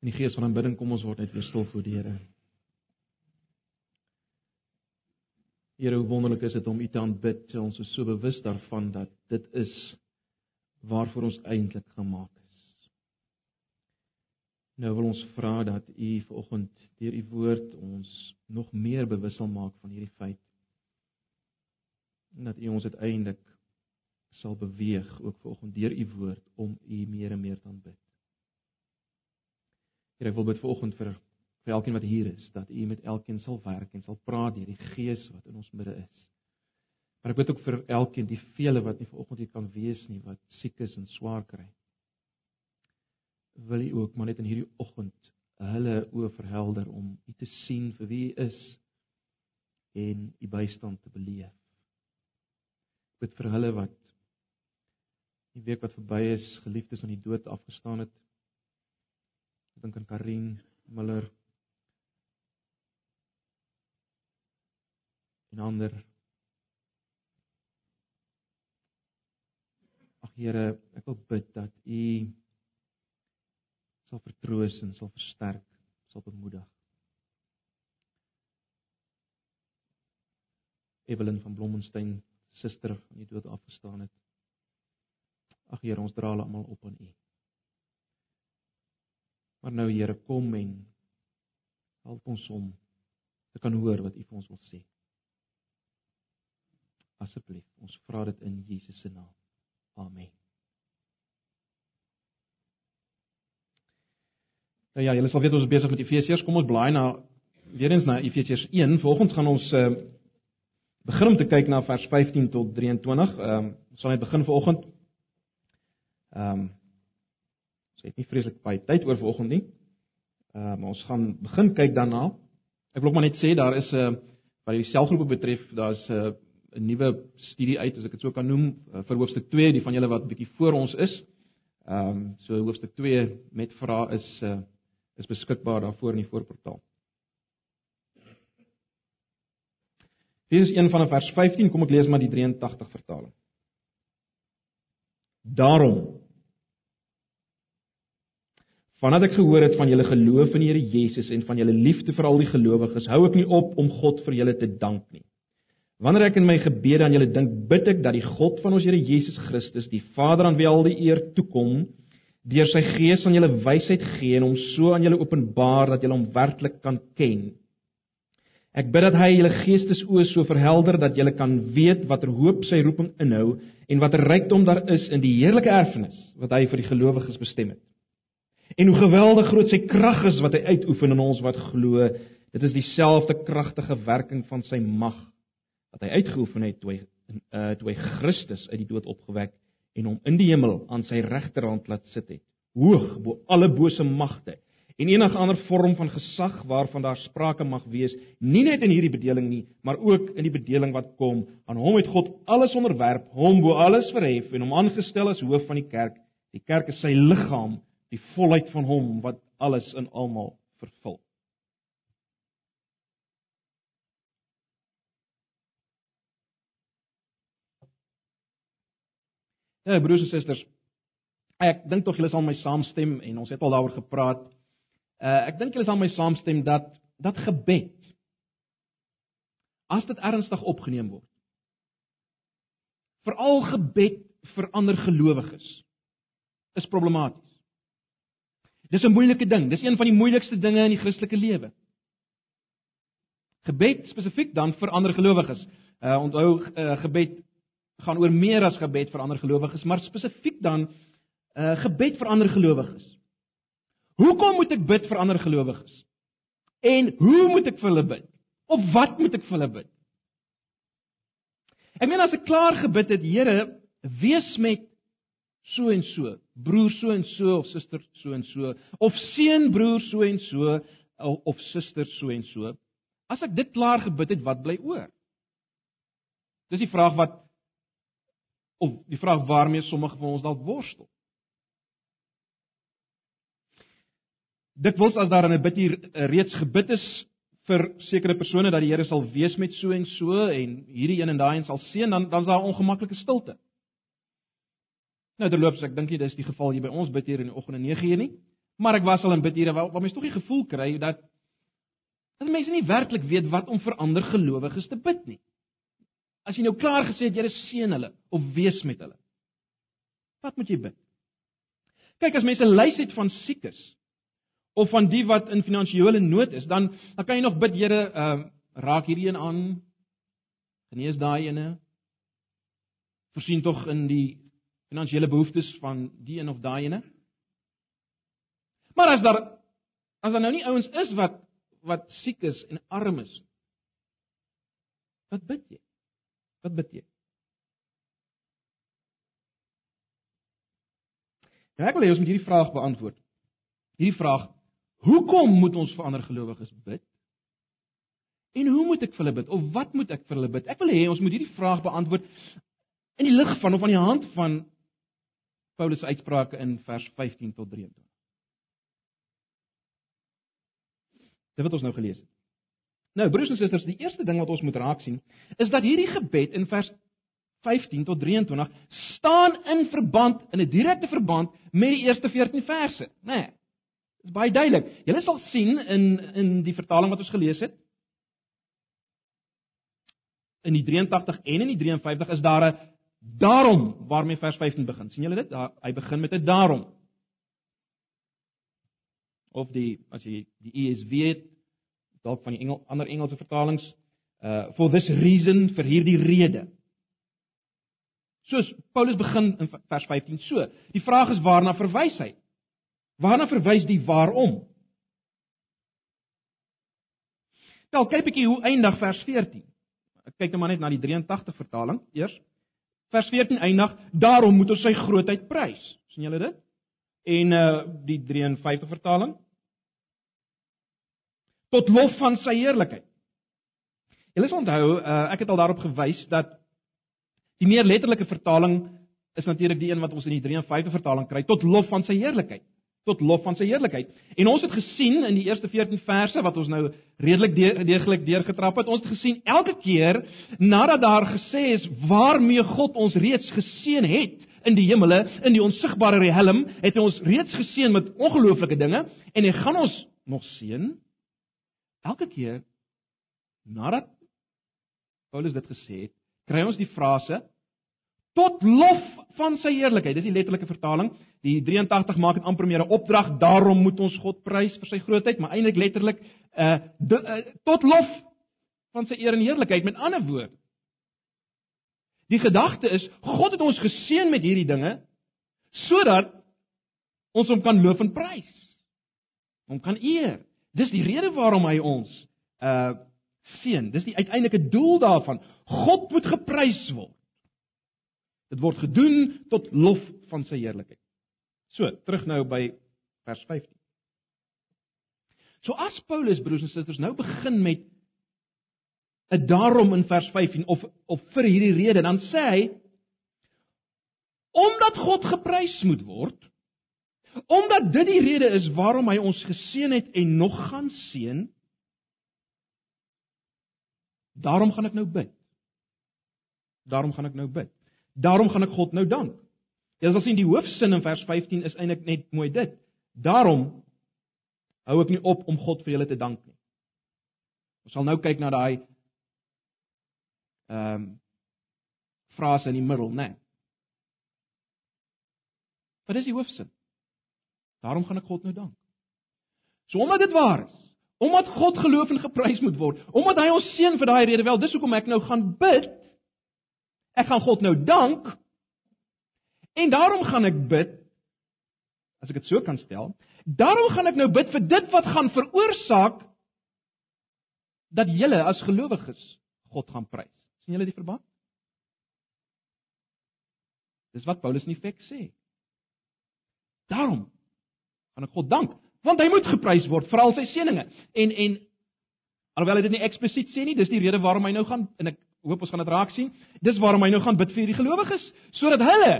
In die gees van aanbidding kom ons word net weer stil voor die Here. Here, hoe wonderlik is dit om U te aanbid. Ons is so bewus daarvan dat dit is waarvoor ons eintlik gemaak is. Nou wil ons vra dat U vanoggend deur U woord ons nog meer bewus sal maak van hierdie feit. En dat U ons uiteindelik sal beweeg ook vanoggend deur U woord om U meer en meer te aanbid. Here, ek wil bid vanoggend vir vir elkeen wat hier is dat U met elkeen sal werk en sal praat deur die Gees wat in ons midde is. Maar ek bid ook vir elkeen, die vele wat nie vanoggend hier kan wees nie, wat siek is en swaar kry. Wil U ook maar net in hierdie oggend hulle oë verhelder om U te sien vir wie U is en U bystand te beleef. Ek bid vir hulle wat die week wat verby is, geliefdes aan die dood afgestaan het. Ek dink aan Karin Miller en ander. Ag Here, ek wil bid dat U sal vertroos en sal versterk, sal bemoedig. Evelyn van Blommensteen, suster van die dood afgestaan het. Ag Here, ons dra hulle almal op aan U. Maar nou Here, kom en help ons om te kan hoor wat U vir ons wil sê. Asseblief, ons vra dit in Jesus se naam. Amen. Nou ja, julle sal weet ons is besig met Efesiërs. Kom ons blaai na weer eens na Efesiërs 1. Volgens gaan ons uh, begin om te kyk na vers 15 tot 23. Ehm um, ons sal net begin vanoggend. Ehm um, ons het nie vreeslik baie tyd oor vanoggend nie. Ehm uh, maar ons gaan begin kyk daarna. Ek wil ook maar net sê daar is 'n uh, wat die selfgroepe betref, daar's 'n uh, 'n nuwe studie uit as ek dit so kan noem uh, vir hoofstuk 2, die van julle wat bietjie voor ons is. Ehm um, so hoofstuk 2 met vrae is uh, is beskikbaar daarvoor in die voorportaal. Hier is een van vers 15, kom ek lees maar die 83 vertaling. Daarom Vandat ek gehoor het van julle geloof in die Here Jesus en van julle liefde vir al die gelowiges, hou ek nie op om God vir julle te dank nie. Wanneer ek in my gebede aan julle dink, bid ek dat die God van ons Here Jesus Christus, die Vader aan wie al die eer toekom, deur sy Gees aan julle wysheid gee en hom so aan julle openbaar dat julle hom werklik kan ken. Ek bid dat hy julle geestesoë so verhelder dat julle kan weet watter hoop sy roeping inhou en watter rykdom daar is in die heerlike erfenis wat hy vir die gelowiges bestem het. En hoe geweldig groot sy krag is wat hy uitoefen in ons wat glo. Dit is dieselfde kragtige werking van sy mag wat hy uitgeoefen het toe hy uh, toe hy Christus uit die dood opgewek en hom in die hemel aan sy regterhand laat sit het. Hoog bo alle bose magte en enige ander vorm van gesag waarvan daar sprake mag wees nie net in hierdie bedeling nie maar ook in die bedeling wat kom. Aan hom het God alles onderwerp hom bo alles verhef en hom aangestel as hoof van die kerk. Die kerk is sy liggaam die volheid van hom wat alles in almal vervul Ja, broers en susters, ek dink tog julle sal my saamstem en ons het al daaroor gepraat. Uh ek dink julle sal my saamstem dat dat gebed as dit ernstig opgeneem word. Veral gebed vir ander gelowiges is problematies. Dis 'n moeilike ding. Dis een van die moeilikste dinge in die Christelike lewe. Gebed spesifiek dan vir ander gelowiges. Uh onthou uh, gebed gaan oor meer as gebed vir ander gelowiges, maar spesifiek dan uh gebed vir ander gelowiges. Hoekom moet ek bid vir ander gelowiges? En hoe moet ek vir hulle bid? Of wat moet ek vir hulle bid? Ek meen as ek klaar gebid het, Here, wees met so en so, broer so en so of suster so en so, of seun broer so en so of suster so en so. As ek dit klaar gebid het, wat bly oor? Dis die vraag wat of die vraag waarmee sommige van ons dalk worstel. Dit wels as daar in 'n bid hier eh, reeds gebid is vir sekere persone dat die Here sal wees met so en so en hierdie een en daai een sal seën dan dan's daar 'n ongemaklike stilte. Nou terloops, ek dink nie dis die geval hier by ons bid hier in die oggend en 9 uur nie, Maar ek was al in bidure waar, waar mense tog die gevoel kry dat dat mense nie werklik weet wat om vir ander gelowiges te bid nie. As jy nou klaar gesê het jy seën hulle of wees met hulle. Wat moet jy bid? Kyk, as mense lys het van siekes of van die wat in finansiële nood is, dan dan kan jy nog bid, Here, ehm uh, raak hierdie een aan. Genees daai ene. Voorsien tog in die finansiële behoeftes van die een of daai ene. Maar as daar as daar nou nie ouens is wat wat siek is en arm is. Wat bid jy? Wat bid jy? Nou ek wil hê ons moet hierdie vraag beantwoord. Hierdie vraag: Hoekom moet ons vir ander gelowiges bid? En hoe moet ek vir hulle bid of wat moet ek vir hulle bid? Ek wil hê ons moet hierdie vraag beantwoord in die lig van of aan die hand van Paulus se uitsprake in vers 15 tot 23. Dit wat ons nou gelees het. Nou broers en susters, die eerste ding wat ons moet raak sien, is dat hierdie gebed in vers 15 tot 23 staan in verband in 'n direkte verband met die eerste 14 verse, né? Nee, dit is baie duidelik. Julle sal sien in in die vertaling wat ons gelees het in die 83 en in die 53 is daar 'n daarom waarmee vers 15 begin. sien julle dit? Daar hy begin met 'n daarom. Of die as jy die ESV het, dalk van die Engel ander Engelse vertalings, uh for this reason vir hierdie rede. Soos Paulus begin in vers 15 so. Die vraag is waarna verwys hy? Waarna verwys die waarom? Wel, kyk 'n bietjie hoe eindig vers 14. Ek kyk net maar net na die 83 vertaling eers. Vers 14 eindig: Daarom moet ons sy grootheid prys. sien julle dit? En uh die 53 vertaling tot lof van sy heerlikheid. Julle sal onthou, uh, ek het al daarop gewys dat die meer letterlike vertaling is natuurlik die een wat ons in die 53 vertaling kry tot lof van sy heerlikheid tot lof van sy heerlikheid. En ons het gesien in die eerste 14 verse wat ons nou redelik deeglik deurgetrap het, ons het gesien elke keer nadat daar gesê is waarmee God ons reeds geseën het in die hemele, in die onsigbare riem, het hy ons reeds geseën met ongelooflike dinge en hy gaan ons nog seën elke keer nadat Paulus dit gesê het, kry ons die frase tot lof van sy heerlikheid. Dis die letterlike vertaling. Die 83 maak dit amper meer 'n opdrag, daarom moet ons God prys vir sy grootheid, maar eintlik letterlik uh, de, uh tot lof van sy eer en heerlikheid. Met ander woorde, die gedagte is God het ons geseën met hierdie dinge sodat ons hom kan loof en prys. Hom kan eer. Dis die rede waarom hy ons uh seën. Dis die uiteindelike doel daarvan. God moet geprys word. Dit word gedoen tot lof van sy heerlikheid. So, terug nou by vers 15. So as Paulus broers en susters nou begin met 'n daarom in vers 15 of of vir hierdie rede, dan sê hy omdat God geprys moet word, omdat dit die rede is waarom hy ons geseën het en nog gaan seën, daarom gaan ek nou bid. Daarom gaan ek nou bid. Daarom gaan ek God nou dank. Jy sal sien die hoofsin in vers 15 is eintlik net mooi dit. Daarom hou ek nie op om God vir julle te dank nie. Ons sal nou kyk na daai ehm um, frase in die middel, né? Wat is die hoofsin? Daarom gaan ek God nou dank. So omdat dit waar is, omdat God geloof en geprys moet word, omdat hy ons seën vir daai rede wel, dis hoekom ek nou gaan bid Ek gaan God nou dank. En daarom gaan ek bid as ek dit so kan stel. Daarom gaan ek nou bid vir dit wat gaan veroorsaak dat julle as gelowiges God gaan prys. sien julle die verband? Dis wat Paulus in Efek sê. Daarom gaan ek God dank, want hy moet geprys word vir al sy seënings. En en alhoewel hy dit nie eksplisiet sê nie, dis die rede waarom hy nou gaan en ek hoop ons gaan dit raak sien. Dis waarom hy nou gaan bid vir die gelowiges sodat hulle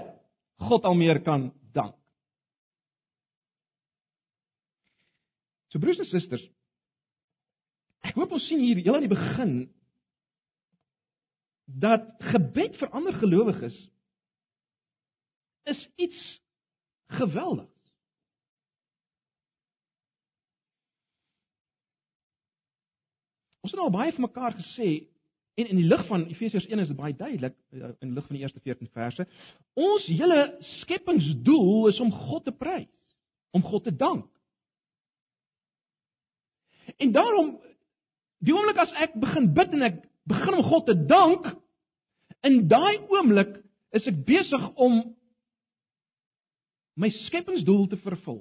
God almeer kan dank. So broers en susters, ek hoop ons sien hier heel aan die begin dat gebed vir ander gelowiges is iets geweldigs. Ons het al baie vir mekaar gesê en in die lig van Efesiërs 1 is dit baie duidelik eh, in lig van die eerste 14 verse. Ons hele skepingsdoel is om God te prys, om God te dank. En daarom die oomblik as ek begin bid en ek begin om God te dank, in daai oomblik is ek besig om my skepingsdoel te vervul.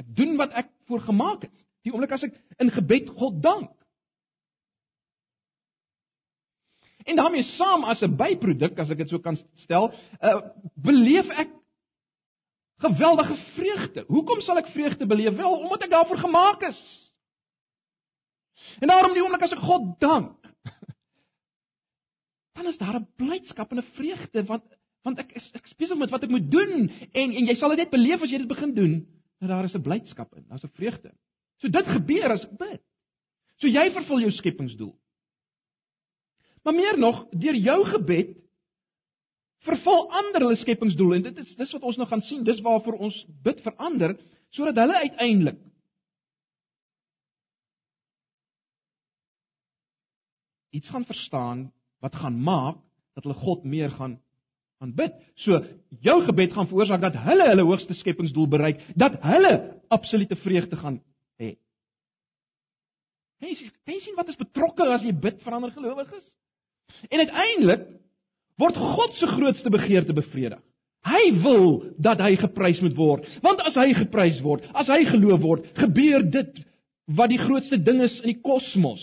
Ek doen wat ek voorgemaak het. Die oomblik as ek in gebed God dank. En daarmee saam as 'n byproduk, as ek dit so kan stel, uh beleef ek geweldige vreugde. Hoekom sal ek vreugde beleef? Wel, omdat ek daarvoor gemaak is. En daarom die oomblik as ek God dank, dan is daar 'n blydskap en 'n vreugde want want ek is ek besig met wat ek moet doen en en jy sal dit net beleef as jy dit begin doen dat daar is 'n blydskap in, daar's 'n vreugde. So dit gebeur as ek bid. So jy vervul jou skepingsdoel. Maar meer nog, deur jou gebed vervul ander hulle skepingsdoel en dit is dis wat ons nou gaan sien, dis waarvoor ons bid vir ander sodat hulle uiteindelik iets gaan verstaan wat gaan maak dat hulle God meer gaan gaan bid. So jou gebed gaan veroorsaak dat hulle hulle hoogste skepingsdoel bereik, dat hulle absolute vreugde gaan hê. Hey, jy sien wat is betrokke as jy bid vir ander gelowiges? En uiteindelik word God se grootste begeerte bevredig. Hy wil dat hy geprys moet word, want as hy geprys word, as hy geloof word, gebeur dit wat die grootste ding is in die kosmos.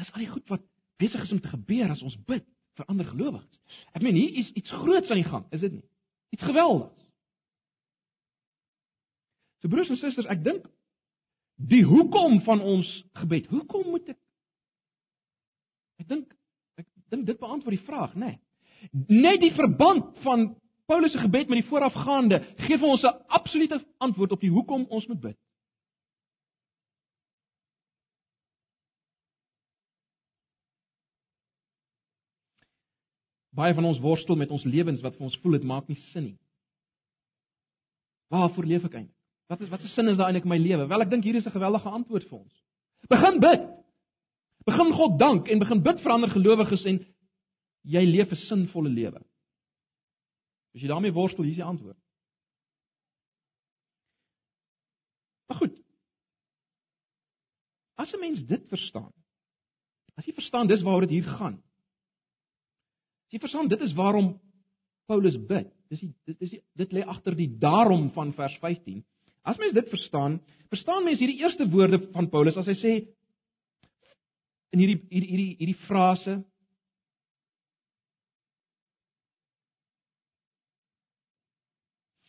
Dis al die goed wat besig is om te gebeur as ons bid vir ander gelowiges. Ek meen hier is iets groots aan die gang, is dit nie? Iets geweldigs. So broers en susters, ek dink die hoekom van ons gebed. Hoekom moet ek Ek dink ek dink dit beantwoord die vraag, né? Nee. Net die verband van Paulus se gebed met die voorafgaande gee vir ons 'n absolute antwoord op die hoekom ons moet bid. Baie van ons worstel met ons lewens wat vir ons voel dit maak nie sin nie. Waarvoor leef ek eintlik? Wat is wat se sin is daar eintlik in my lewe? Wel, ek dink hier is 'n geweldige antwoord vir ons. Begin bid. Begin God dank en begin bid vir ander gelowiges en jy leef 'n sinvolle lewe. As jy daarmee worstel, hier is die antwoord. Maar goed. As 'n mens dit verstaan. As jy verstaan dis waaroor dit hier gaan. As jy verstaan dit is waarom Paulus bid. Dis die dit is die dit lê agter die daarom van vers 15. As mens dit verstaan, verstaan mens hierdie eerste woorde van Paulus as hy sê in hierdie hierdie hierdie hierdie frase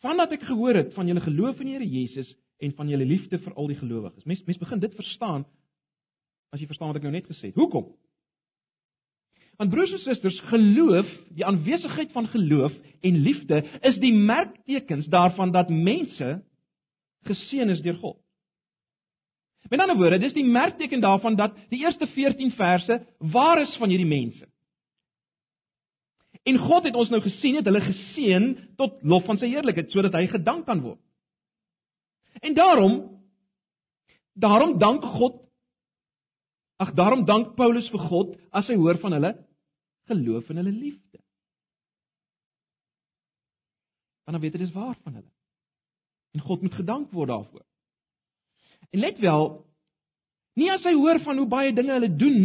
Vandat ek gehoor het van julle geloof in die Here Jesus en van julle liefde vir al die gelowiges. Mens mens begin dit verstaan as jy verstaan wat ek nou net gesê het. Hoekom? Want broers en susters, geloof, die aanwesigheid van geloof en liefde is die merktekens daarvan dat mense geseën is deur God. Met ander woorde, dis die merkteken daarvan dat die eerste 14 verse waar is van hierdie mense. En God het ons nou gesien het hulle geseën tot lof van sy heerlikheid sodat hy gedank kan word. En daarom daarom dank God Ag daarom dank Paulus vir God as hy hoor van hulle geloof en hulle liefde. Want dan weet hy dis waar van hulle. En God moet gedank word daarvoor. En let wel, nie as hy hoor van hoe baie dinge hulle doen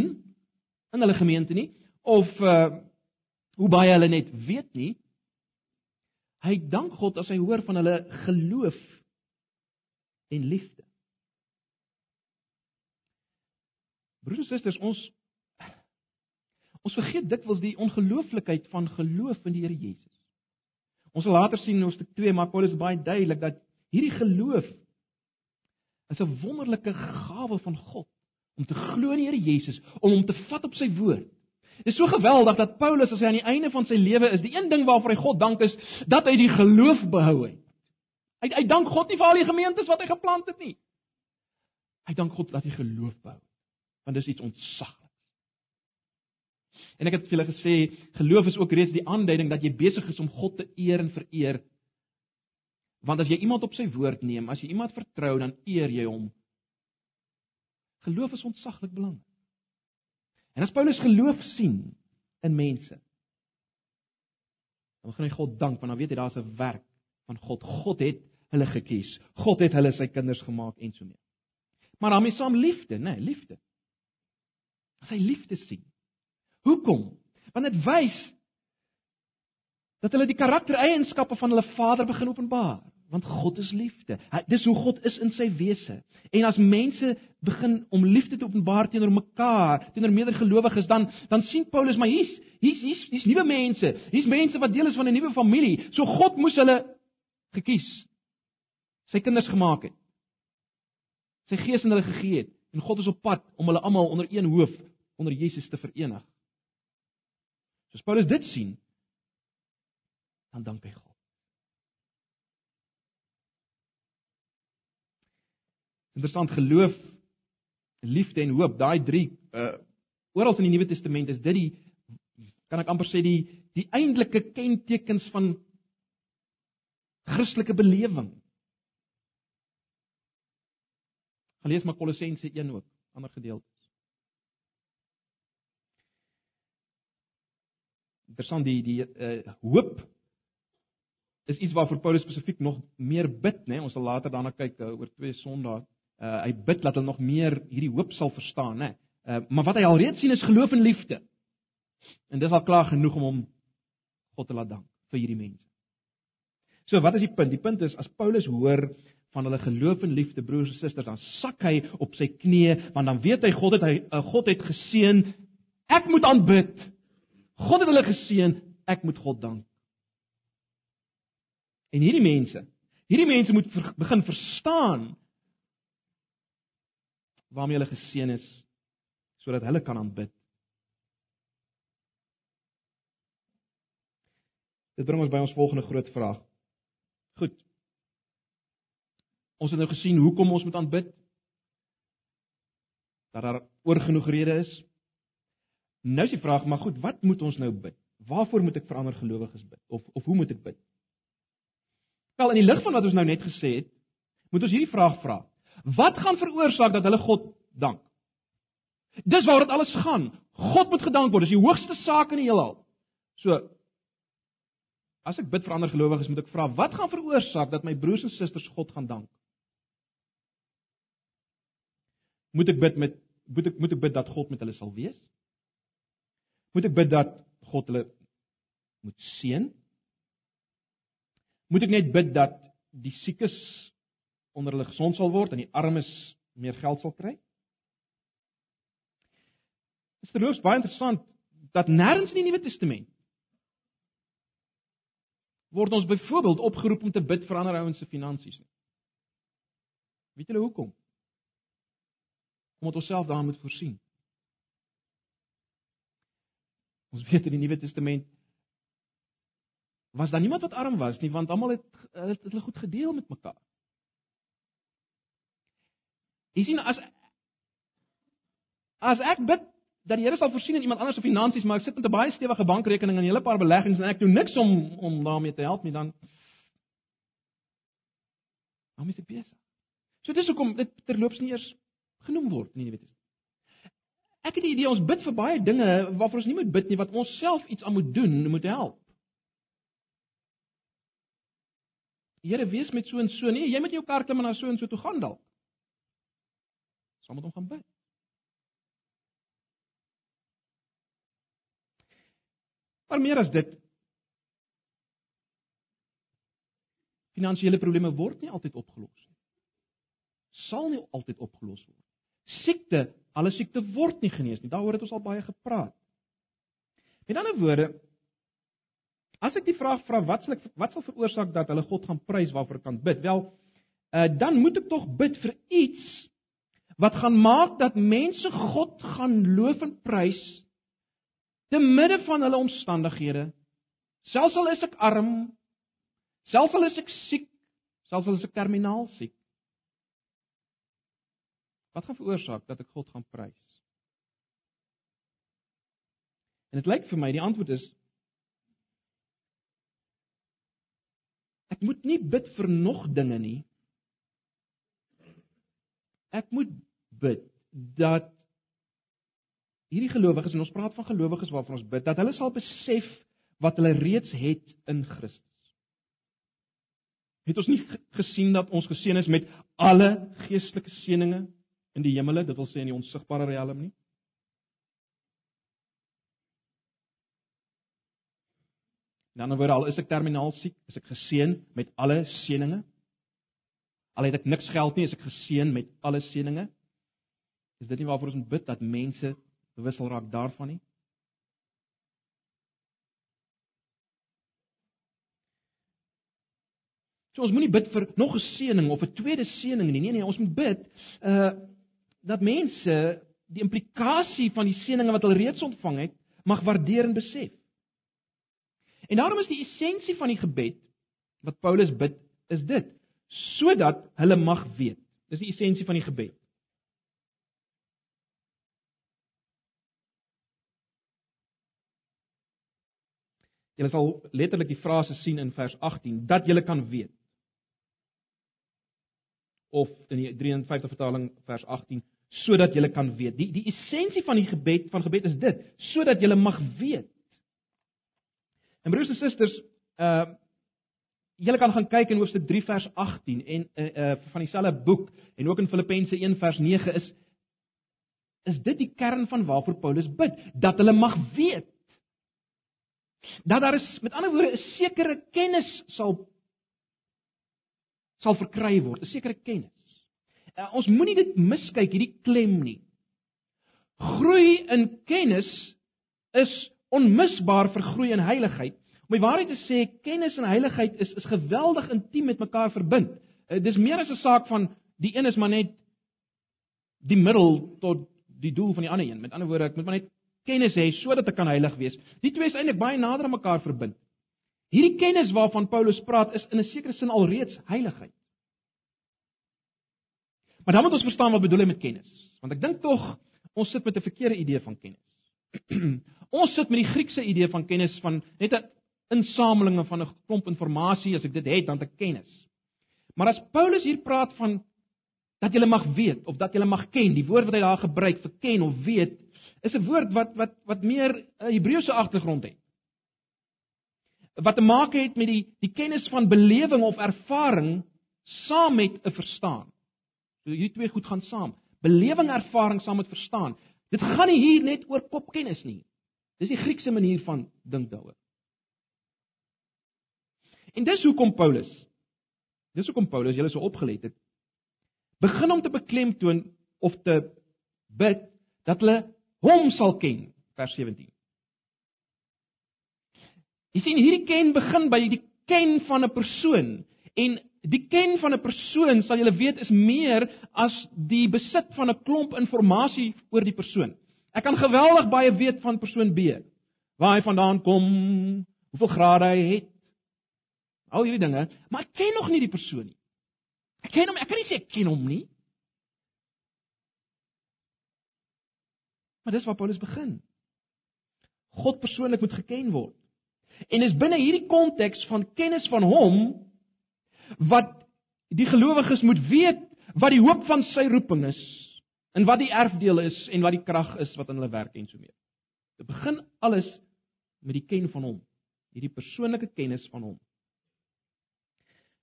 in hulle gemeente nie of uh hoe baie hulle net weet nie. Hy dank God as hy hoor van hulle geloof en liefde. Broers en susters, ons ons vergeet dikwels die ongelooflikheid van geloof in die Here Jesus. Ons sal later sien in hoofstuk 2, maar Paulus is baie duidelik dat hierdie geloof is 'n wonderlike gawe van God om te glo in die Here Jesus, om hom te vat op sy woord. Dit is so geweldig dat Paulus as hy aan die einde van sy lewe is, die een ding waarvoor hy God dank is dat hy die geloof behou het. Hy hy dank God nie vir al die gemeentes wat hy geplant het nie. Hy dank God dat hy geloof behou. Want dis iets ontsagliks. En ek het vir julle gesê, geloof is ook reeds die aanduiding dat jy besig is om God te eer en vereer Want as jy iemand op sy woord neem, as jy iemand vertrou, dan eer jy hom Geloof is ontsaglik belangrik. En as Paulus geloof sien in mense, dan begin hy God dank want dan weet hy daar's 'n werk van God. God het hulle gekies. God het hulle sy kinders gemaak en so mee. Maar daarmee saam liefde, né, nee, liefde. As hy liefde sien. Hoekom? Want dit wys dat hulle die karaktereienskappe van hulle Vader begin openbaar want God is liefde. Hy, dis hoe God is in sy wese. En as mense begin om liefde te openbaar teenoor mekaar, teenoor medergelowiges, dan dan sien Paulus maar hier's hier's hier's hier's nuwe mense. Hier's mense wat deel is van 'n nuwe familie. So God moes hulle gekies. Sy kinders gemaak het. Sy gees in hulle gegee het en God is op pad om hulle almal onder een hoof onder Jesus te verenig. Soos Paulus dit sien, dan dank hy God. Interessant geloof, liefde en hoop, daai drie uh oral in die Nuwe Testament is dit die kan ek amper sê die die eintlike kentekens van Christelike belewing. Gaan lees maar Kolossense 1 ook, ander gedeeltes. Interessant die die uh hoop is iets waarvoor Paulus spesifiek nog meer bid, né? Nee? Ons sal later daarna kyk uh, oor twee Sondae uh, hy bid dat hulle nog meer hierdie hoop sal verstaan, né? Uh, maar wat hy alreeds sien is geloof en liefde. En dis al klaar genoeg om hom God te laat dank vir hierdie mense. So wat is die punt? Die punt is as Paulus hoor van hulle geloof en liefde broers en susters, dan sak hy op sy knieë, want dan weet hy God het hy uh, God het geseën. Ek moet aanbid. God het hulle geseën, ek moet God dank. En hierdie mense, hierdie mense moet ver, begin verstaan waarmee hulle geseën is sodat hulle kan aanbid. Dit bring ons by ons volgende groot vraag. Goed. Ons het nou gesien hoekom ons moet aanbid. Dat daar oorgenoeg redes is. Nou is die vraag, maar goed, wat moet ons nou bid? Waarvoor moet ek vir ander gelowiges bid of of hoe moet ek bid? Wel, in die lig van wat ons nou net gesê het, moet ons hierdie vraag vra. Wat gaan veroorsaak dat hulle God dank? Dis waaroor dit alles gaan. God moet gedank word. Dis die hoogste saak in die heelal. So as ek bid vir ander gelowiges, moet ek vra, wat gaan veroorsaak dat my broers en susters God gaan dank? Moet ek bid met moet ek moet ek bid dat God met hulle sal wees? Moet ek bid dat God hulle moet seën? Moet ek net bid dat die siekes onder hulle gesond sal word en die armes meer geld sal kry? Dit is terloops baie interessant dat nêrens in die Nuwe Testament word ons byvoorbeeld opgeroep om te bid vir ander ouens se finansies nie. Weet julle hoekom? Omdat ons self daarin moet voorsien. Ons weet in die Nuwe Testament was daar niemand wat arm was nie want almal het het hulle goed gedeel met mekaar. Jy sien as as ek bid dat die Here sal voorsien in iemand anders se finansies, maar ek sit met 'n baie stewige bankrekening en 'n hele paar beleggings en ek doen niks om om daarmee te help nie, dan dan is dit besig. So dis hoekom dit terloops nie eers genoem word nie, jy weet. Ek het die idee ons bid vir baie dinge waarvoor ons nie moet bid nie, wat ons self iets aan moet doen, moet help. Here, wees met so en so. Nee, jy moet jou kar klim en na so en so toe gaan dalk saam met hom gaan bid. Maar meer as dit finansiële probleme word nie altyd opgelos nie. Sal nie altyd opgelos word. Siekte, alle siekte word nie genees nie. Daaroor het ons al baie gepraat. Met ander woorde, as ek die vraag vra wat sal ek wat sal veroorsaak dat hulle God gaan prys waarvoor kan bid? Wel, uh, dan moet ek tog bid vir iets wat gaan maak dat mense God gaan loof en prys te midde van hulle omstandighede. Selfs al is ek arm, selfs al is ek siek, selfs al is ek terminaal siek. Wat gaan veroorsaak dat ek God gaan prys? En dit lyk vir my die antwoord is ek moet nie bid vir nog dinge nie. Ek moet bid dat hierdie gelowiges en ons praat van gelowiges waarvan ons bid dat hulle sal besef wat hulle reeds het in Christus. Het ons nie gesien dat ons geseën is met alle geestelike seënings in die hemele, dit wil sê in die onsigbare riem nie? Ander woorde, al is ek terminaal siek, is ek geseën met alle seënings. Al het ek niks geld nie, is ek geseën met alle seënings. Is dit nie waarvoor ons moet bid dat mense bewus sal raak daarvan nie? So ons moenie bid vir nog 'n seëning of 'n tweede seëning nie. Nee nee, ons moet bid uh dat mense die implikasie van die seëninge wat hulle reeds ontvang het, mag waardeer en besef. En daarom is die essensie van die gebed wat Paulus bid, is dit sodat hulle mag weet. Dis die essensie van die gebed. Jy sal letterlik die frase sien in vers 18 dat jy kan weet. Of in die 53 vertaling vers 18 sodat jy kan weet. Die die essensie van die gebed van gebed is dit, sodat jy mag weet. En broers en susters, uh julle kan gaan kyk in hoofstuk 3 vers 18 en uh, uh van dieselfde boek en ook in Filippense 1 vers 9 is is dit die kern van waarvoor Paulus bid, dat hulle mag weet. Dat daar is met ander woorde 'n sekere kennis sal sal verkry word, 'n sekere kennis. Uh, ons moenie dit miskyk hierdie klem nie. Groei in kennis is onmisbaar vir groei in heiligheid. Om die waarheid te sê, kennis en heiligheid is is geweldig intiem met mekaar verbind. Uh, dis meer as 'n saak van die een is maar net die middel tot die doel van die ander een. Met ander woorde, ek moet maar net kennis hê sodat ek kan heilig wees. Die twee is eintlik baie nader aan mekaar verbind. Hierdie kennis waarvan Paulus praat is in 'n sekere sin alreeds heiligheid. Maar dan moet ons verstaan wat bedoel hy met kennis. Want ek dink tog ons sit met 'n verkeerde idee van kennis. Ons sit met die Griekse idee van kennis van net 'n insameling van 'n klomp inligting as ek dit het dan te kennis. Maar as Paulus hier praat van dat jy mag weet of dat jy mag ken, die woord wat hy daar gebruik vir ken of weet, is 'n woord wat wat wat meer 'n Hebreëse agtergrond het. Wat te maak het met die die kennis van belewing of ervaring saam met 'n verstaan. So hierdie twee goed gaan saam. Belewing, ervaring saam met verstaan. Dit gaan nie hier net oor kopkennis nie. Dis die Griekse manier van dink daaroor. En dis hoekom Paulus dis hoekom Paulus julle so opgelet het begin om te beklemtoon of te bid dat hulle hom sal ken vers 17. Jy sien hierdie ken begin by die ken van 'n persoon en die ken van 'n persoon sal julle weet is meer as die besit van 'n klomp inligting oor die persoon. Ek kan geweldig baie weet van persoon B. Waar hy vandaan kom, hoeveel grade hy het. Al hierdie dinge, maar ek ken nog nie die persoon nie. Ek ken hom, ek kan nie sê ek ken hom nie. Maar dis waar Paulus begin. God persoonlik moet geken word. En is binne hierdie konteks van kennis van hom wat die gelowiges moet weet wat die hoop van sy roeping is en wat die erfdeel is en wat die krag is wat in hulle werk en so mee. Dit begin alles met die ken van hom, hierdie persoonlike kennis van hom.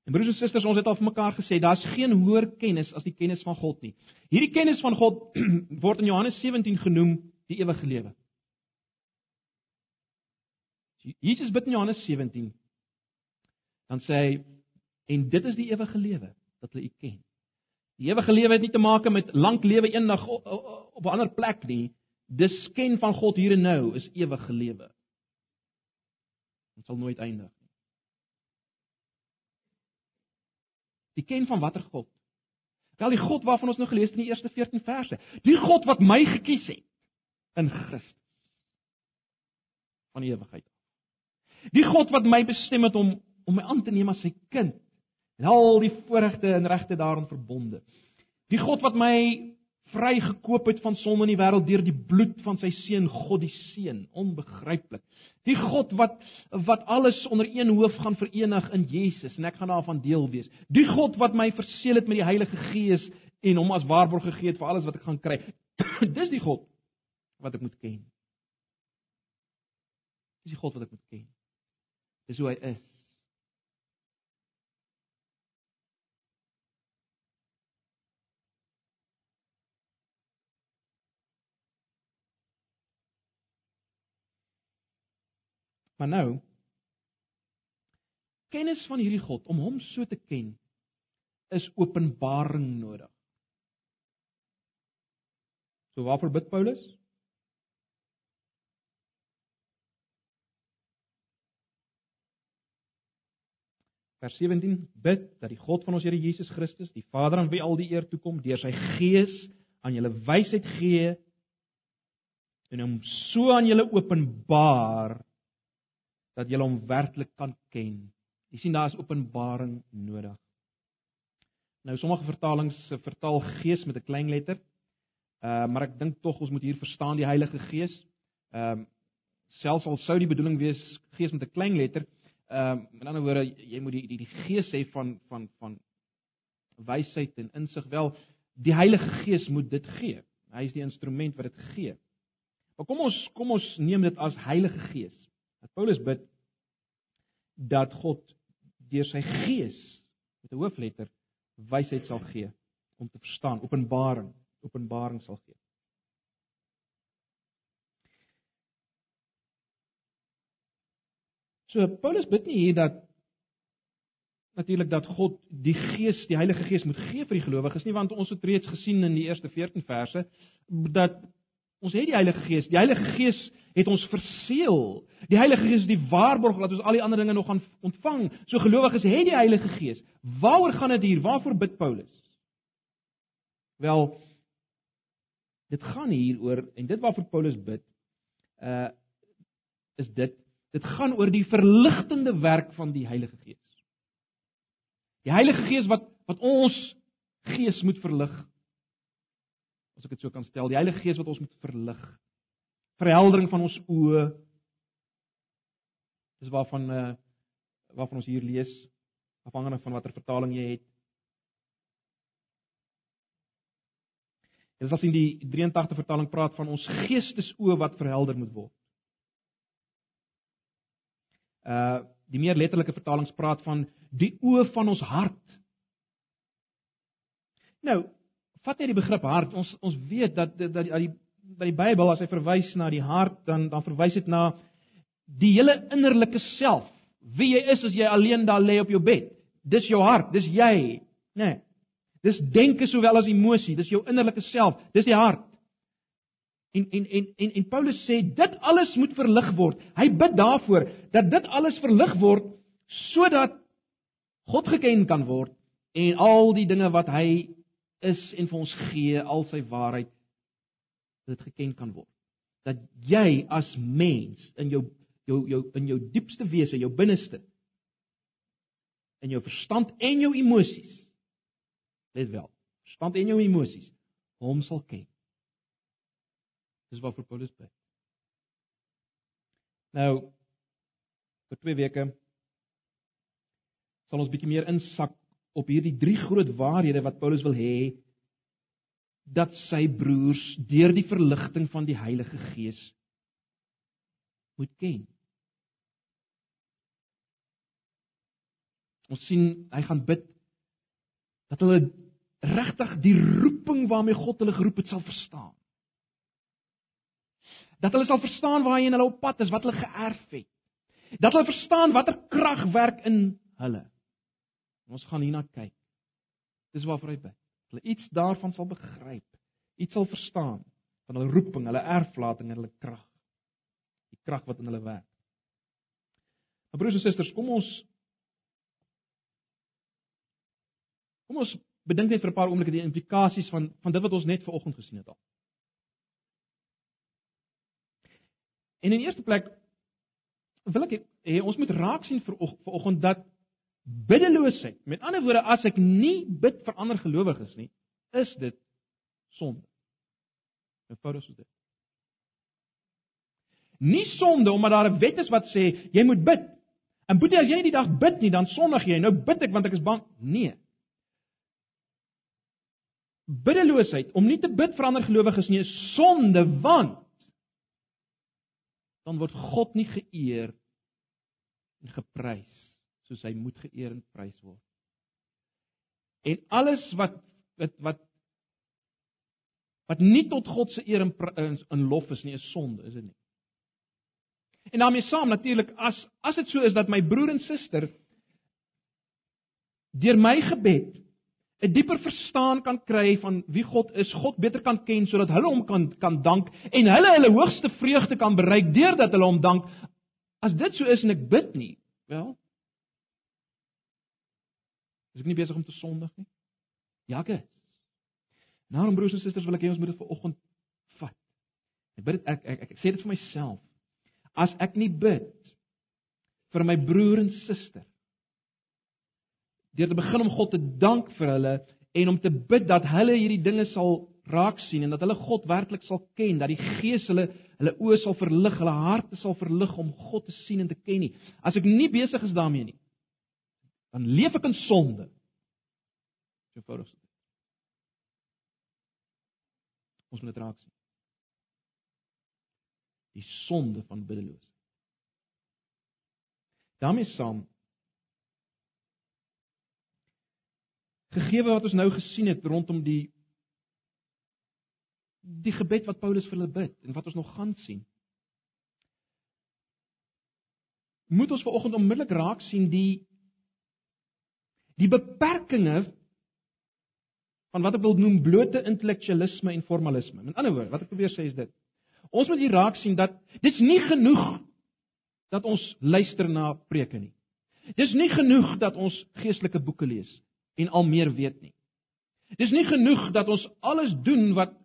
En broers en susters, ons het al vir mekaar gesê, daar's geen hoër kennis as die kennis van God nie. Hierdie kennis van God word in Johannes 17 genoem die ewige lewe. Jesus bid in Johannes 17 dan sê hy en dit is die ewige lewe dat hulle U ken Die ewige lewe het nie te maak met lank lewe eendag op 'n ander plek nie. Dis ken van God hier en nou is ewige lewe. Dit sal nooit eindig Die ken van watter God? Wel die God waarvan ons nou gelees het in die eerste 14 verse. Die God wat my gekies het in Christus. Van ewigheid. Die God wat my bestem het om om my aan te neem as sy kind en al die voorregte en regte daarin verbonde. Die God wat my vrygekoop het van sonde in die wêreld deur die bloed van sy seun God die seun, onbegryplik. Die God wat wat alles onder een hoof gaan verenig in Jesus en ek gaan daarvan deel wees. Die God wat my verseël het met die Heilige Gees en hom as waarborg gegee het vir alles wat ek gaan kry. Dis die God wat ek moet ken. Dis die God wat ek moet ken. Dis hoe hy is. Maar nou kennis van hierdie God om hom so te ken is openbaring nodig. So waarvoor bid Paulus? Vers 17 bid dat die God van ons Here Jesus Christus, die Vader aan wie al die eer toe kom, deur sy Gees aan julle wysheid gee en hom so aan julle openbaar dat julle hom werklik kan ken. Jy sien daar is openbaring nodig. Nou sommige vertalings vertaal Gees met 'n klein letter. Uh maar ek dink tog ons moet hier verstaan die Heilige Gees. Ehm uh, selfs al sou die bedoeling wees Gees met 'n klein letter, Ehm uh, in ander woorde, jy moet die die, die gees hê van van van wysheid en insig wel. Die Heilige Gees moet dit gee. Hy is die instrument wat dit gee. Maar kom ons kom ons neem dit as Heilige Gees. Dat Paulus bid dat God deur sy Gees met 'n hoofletter wysheid sal gee om te verstaan, openbaring, openbaring sal gee. So Paulus bid nie hier dat natuurlik dat God die Gees, die Heilige Gees moet gee vir die gelowiges nie, want ons het reeds gesien in die eerste 14 verse dat ons het die Heilige Gees. Die Heilige Gees het ons verseël. Die Heilige Gees is die waarborg dat ons al die ander dinge nog gaan ontvang. So gelowiges het die Heilige Gees. Waaroor gaan dit hier? Waarvoor bid Paulus? Wel dit gaan hier oor en dit waarvoor Paulus bid uh is dit Dit gaan oor die verligtende werk van die Heilige Gees. Die Heilige Gees wat wat ons gees moet verlig. As ek dit so kan stel, die Heilige Gees wat ons moet verlig. Verheldering van ons oë. Dis waarvan uh waarvan ons hier lees, afhangende van watter vertaling jy het. Dit is as in die 83 vertaling praat van ons geestesoë wat verhelder moet word. Uh die meer letterlike vertalings praat van die oë van ons hart. Nou, vat net die begrip hart. Ons ons weet dat dat dat die dat die Bybel as hy verwys na die hart, dan dan verwys dit na die hele innerlike self. Wie jy is as jy alleen daar lê op jou bed. Dis jou hart, dis jy, nê. Nee. Dis denke sowel as emosie, dis jou innerlike self, dis die hart. En en en en en Paulus sê dit alles moet verlig word. Hy bid daarvoor dat dit alles verlig word sodat God geken kan word en al die dinge wat hy is en vir ons gee, al sy waarheid dit geken kan word. Dat jy as mens in jou jou jou in jou diepste wese, jou binneste in jou verstand en jou emosies let wel, verstand en jou emosies hom sal ken. Dis waarvoor Paulus bid. Nou vir twee weke sal ons bietjie meer insak op hierdie drie groot waarhede wat Paulus wil hê dat sy broers deur die verligting van die Heilige Gees moet ken. Ons sien hy gaan bid dat hulle regtig die roeping waarmee God hulle geroep het sal verstaan dat hulle sal verstaan waarheen hulle op pad is, wat hulle geërf het. Dat hulle verstaan watter krag werk in hulle. Ons gaan hierna kyk. Dis waarvoor hy bid. Hulle iets daarvan sal begryp, iets sal verstaan van hulle roeping, hulle erflating en hulle krag. Die krag wat in hulle werk. Maar broers en susters, kom ons Kom ons bedink net vir 'n paar oomblikke die implikasies van van dit wat ons net vanoggend gesien het al. En in eerste plek wil ek hê ons moet raak sien vir vanoggend dat biddeloosheid, met ander woorde as ek nie bid vir ander gelowiges nie, is dit sonde. Eenvoudig so dit. Nie sonde omdat daar 'n wet is wat sê jy moet bid. En boetie as jy nie die dag bid nie, dan sondig jy. Nou bid ek want ek is bang. Nee. biddeloosheid om nie te bid vir ander gelowiges nie is sonde want dan word God nie geëer en geprys soos hy moet geëer en prys word. En alles wat wat wat wat nie tot God se eer en in lof is nie, is sonde, is dit nie? En daarmee saam natuurlik as as dit so is dat my broer en suster deur my gebed 'n dieper verstaan kan kry van wie God is, God beter kan ken sodat hulle hom kan kan dank en hulle hulle hoogste vreugde kan bereik deurdat hulle hom dank. As dit so is en ek bid nie, wel Is ek nie besig om te sondig nie? Ja, ek is. Nou, broers en susters, wil ek hê ons moet dit vanoggend vat. Ek bid dit ek, ek ek ek sê dit vir myself. As ek nie bid vir my broer en suster deur te begin om God te dank vir hulle en om te bid dat hulle hierdie dinge sal raak sien en dat hulle God werklik sal ken, dat die Gees hulle hulle oë sal verlig, hulle harte sal verlig om God te sien en te ken nie. As ek nie besig is daarmee nie, dan leef ek in sonde. So eenvoudig dit. Ons moet dit raak sien. Die sonde van biddeloosheid. daarmee saam gegee wat ons nou gesien het rondom die die gebed wat Paulus vir hulle bid en wat ons nog gaan sien. Moet ons vanoggend onmiddellik raak sien die die beperkings van wat ek wil noem blote intellektualisme en formalisme. Met ander woorde, wat ek probeer sê is dit. Ons moet hier raak sien dat dit's nie genoeg dat ons luister na preke nie. Dis nie genoeg dat ons geestelike boeke lees en al meer weet nie. Dis nie genoeg dat ons alles doen wat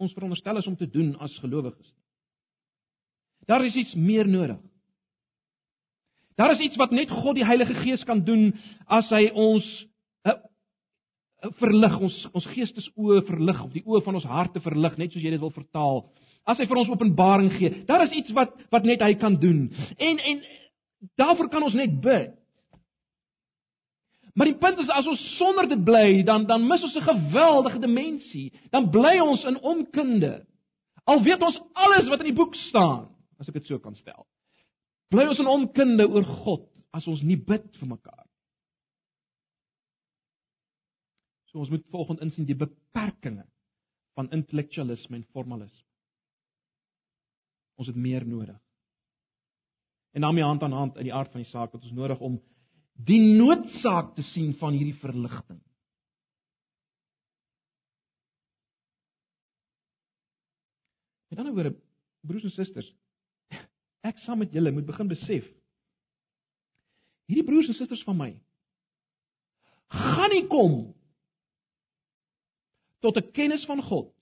ons veronderstel is om te doen as gelowiges nie. Daar is iets meer nodig. Daar is iets wat net God die Heilige Gees kan doen as hy ons uh, uh, verlig, ons ons geestesoë verlig of die oë van ons harte verlig, net soos jy dit wil vertaal. As hy vir ons openbaring gee. Daar is iets wat wat net hy kan doen. En en daarvoor kan ons net bid. Maar die punt is as ons sonder dit bly, dan dan mis ons 'n geweldige dimensie. Dan bly ons in onkunde. Al weet ons alles wat in die boek staan, as ek dit so kan stel. Bly ons in onkunde oor God as ons nie bid vir mekaar. So ons moet volgens insien die beperkings van intellektualisme en formalisme. Ons het meer nodig. En daarmee hand aan hand in die aard van die saak wat ons nodig om die noodsaak te sien van hierdie verligting. Met ander woorde, broers en susters, ek saam met julle moet begin besef hierdie broers en susters van my gaan nie kom tot 'n kennis van God.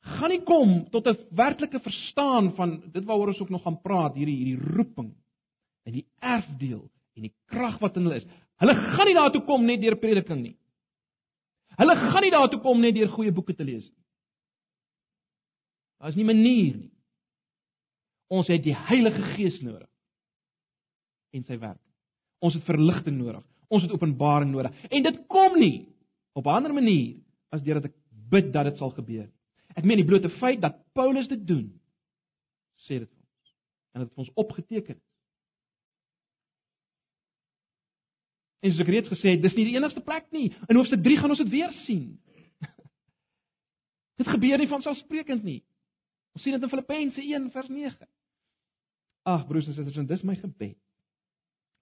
Gaan nie kom tot 'n werklike verstaan van dit waaroor ons ook nog gaan praat, hierdie hierdie roeping en die erfdeel en die krag wat in hulle is. Hulle gaan nie daartoe kom net deur prediking nie. Hulle gaan nie daartoe kom net deur goeie boeke te lees nie. Daar is nie manier nie. Ons het die Heilige Gees nodig en sy werk. Ons het verligting nodig. Ons het openbaring nodig. En dit kom nie op 'n ander manier as deurdat ek bid dat dit sal gebeur. Ek meen die blote feit dat Paulus dit doen sê dit vir ons. En dit het vir ons opgeteken. En soos ek reeds gesê het, dis nie die enigste plek nie. In hoofstuk 3 gaan ons dit weer sien. dit gebeur nie van selfsprekend nie. Ons sien dit in Filippense 1 vers 9. Ag broers en susters, dis my gebed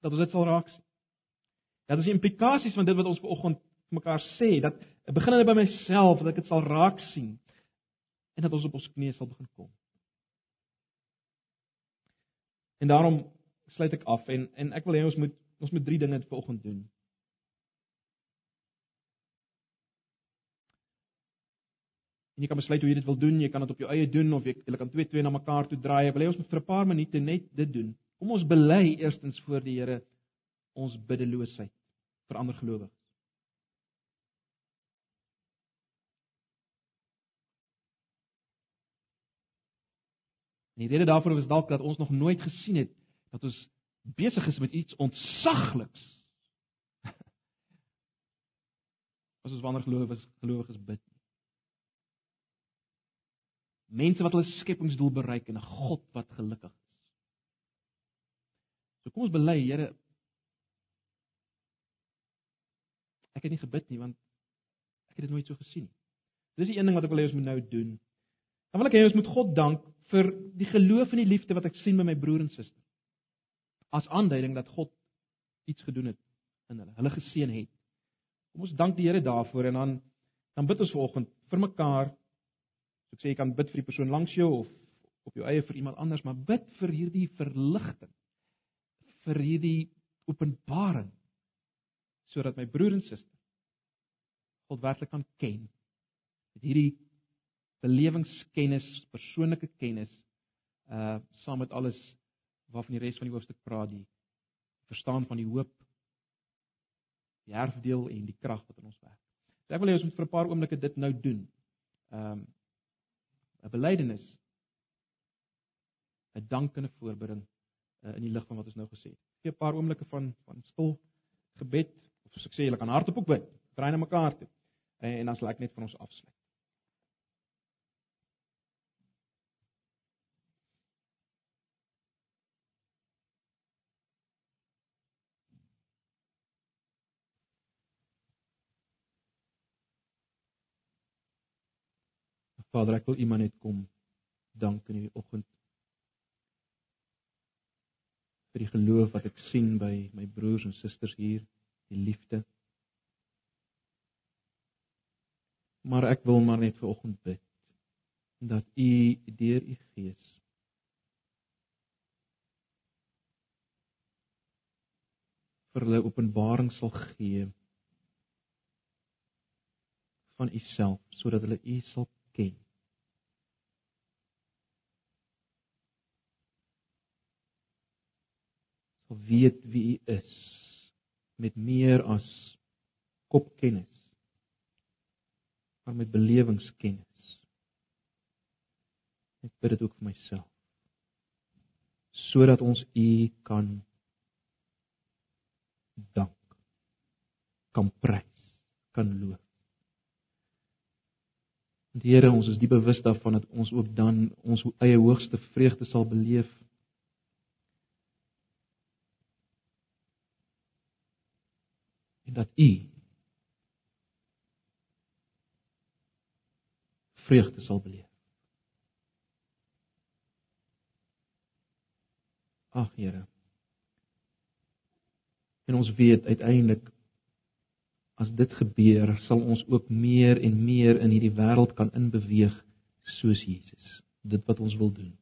dat ons dit sal raak sien. Ja, dis die implikasies van dit wat ons vanoggend vir mekaar sê, dat begin hulle by myself dat ek dit sal raak sien en dat ons op ons knieë sal begin kom. En daarom sluit ek af en en ek wil hê ons moet ons moet drie dinge vanoggend doen. En jy kan besluit hoe jy dit wil doen. Jy kan dit op jou eie doen of jy jy kan twee twee na mekaar toe draai. Ek wil hê ons moet vir 'n paar minute net dit doen. Kom ons bely eerstens voor die Here ons biddeloosheid vir ander gelowiges. Die rede daarvoor is dalk dat ons nog nooit gesien het dat ons besig is met iets ontsagliks. as ons wanneer gelowiges gelowiges bid nie. Mense wat hulle skepingsdoel bereik en 'n God wat gelukkig is. So kom ons bely, Here, ek het nie gebid nie want ek het dit nooit so gesien nie. Dis die een ding wat ek wil hê ons moet nou doen. Dan wil ek hê ons moet God dank vir die geloof en die liefde wat ek sien by my broer en suster. As aanduiding dat God iets gedoen het in hulle, hulle geseën het. Kom ons dank die Here daarvoor en dan dan bid ons vanoggend vir mekaar. So ek sê jy kan bid vir die persoon langs jou of op jou eie vir iemand anders, maar bid vir hierdie verligting. vir hierdie openbaring sodat my broer en suster God werklik kan ken. Met hierdie belewingskennis, persoonlike kennis, uh saam met alles waarvan die res van die hoofstuk praat, die verstaan van die hoop, die erfdeel en die krag wat in ons werk. So ek wil hê ons moet vir 'n paar oomblikke dit nou doen. Um 'n belydenis 'n dankende voorbring uh, in die lig van wat ons nou gesê het. Gee 'n paar oomblikke van van stil gebed of soos ek sê, julle kan hardop ook bid. Draai na mekaar toe. En, en dan sal ek net van ons afsluit. Vader, ek wil iemand net kom dank in hierdie oggend vir die geloof wat ek sien by my broers en susters hier, die liefde. Maar ek wil maar net vir oggend bid dat U deur U Gees vir hulle openbaring sal gee van U self sodat hulle U sal ken. Sal weet wie U is met meer as kopkennis maar met belewingskennis. Ek bid dit ook vir myself. Sodat ons U kan dank, kan prys, kan loof. Here, ons is die bewus daarvan dat ons ook dan ons eie hoogste vreugde sal beleef. En dat U vreugde sal beleef. Ag Here. En ons weet uiteindelik as dit gebeur, sal ons ook meer en meer in hierdie wêreld kan inbeweeg soos Jesus. Dit wat ons wil doen.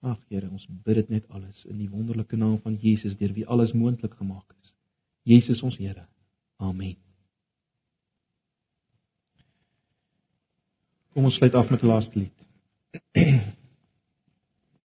Ag Here, ons bid dit net alles in die wonderlike naam van Jesus deur wie alles moontlik gemaak is. Jesus ons Here. Amen. Kom ons sluit af met die laaste lied.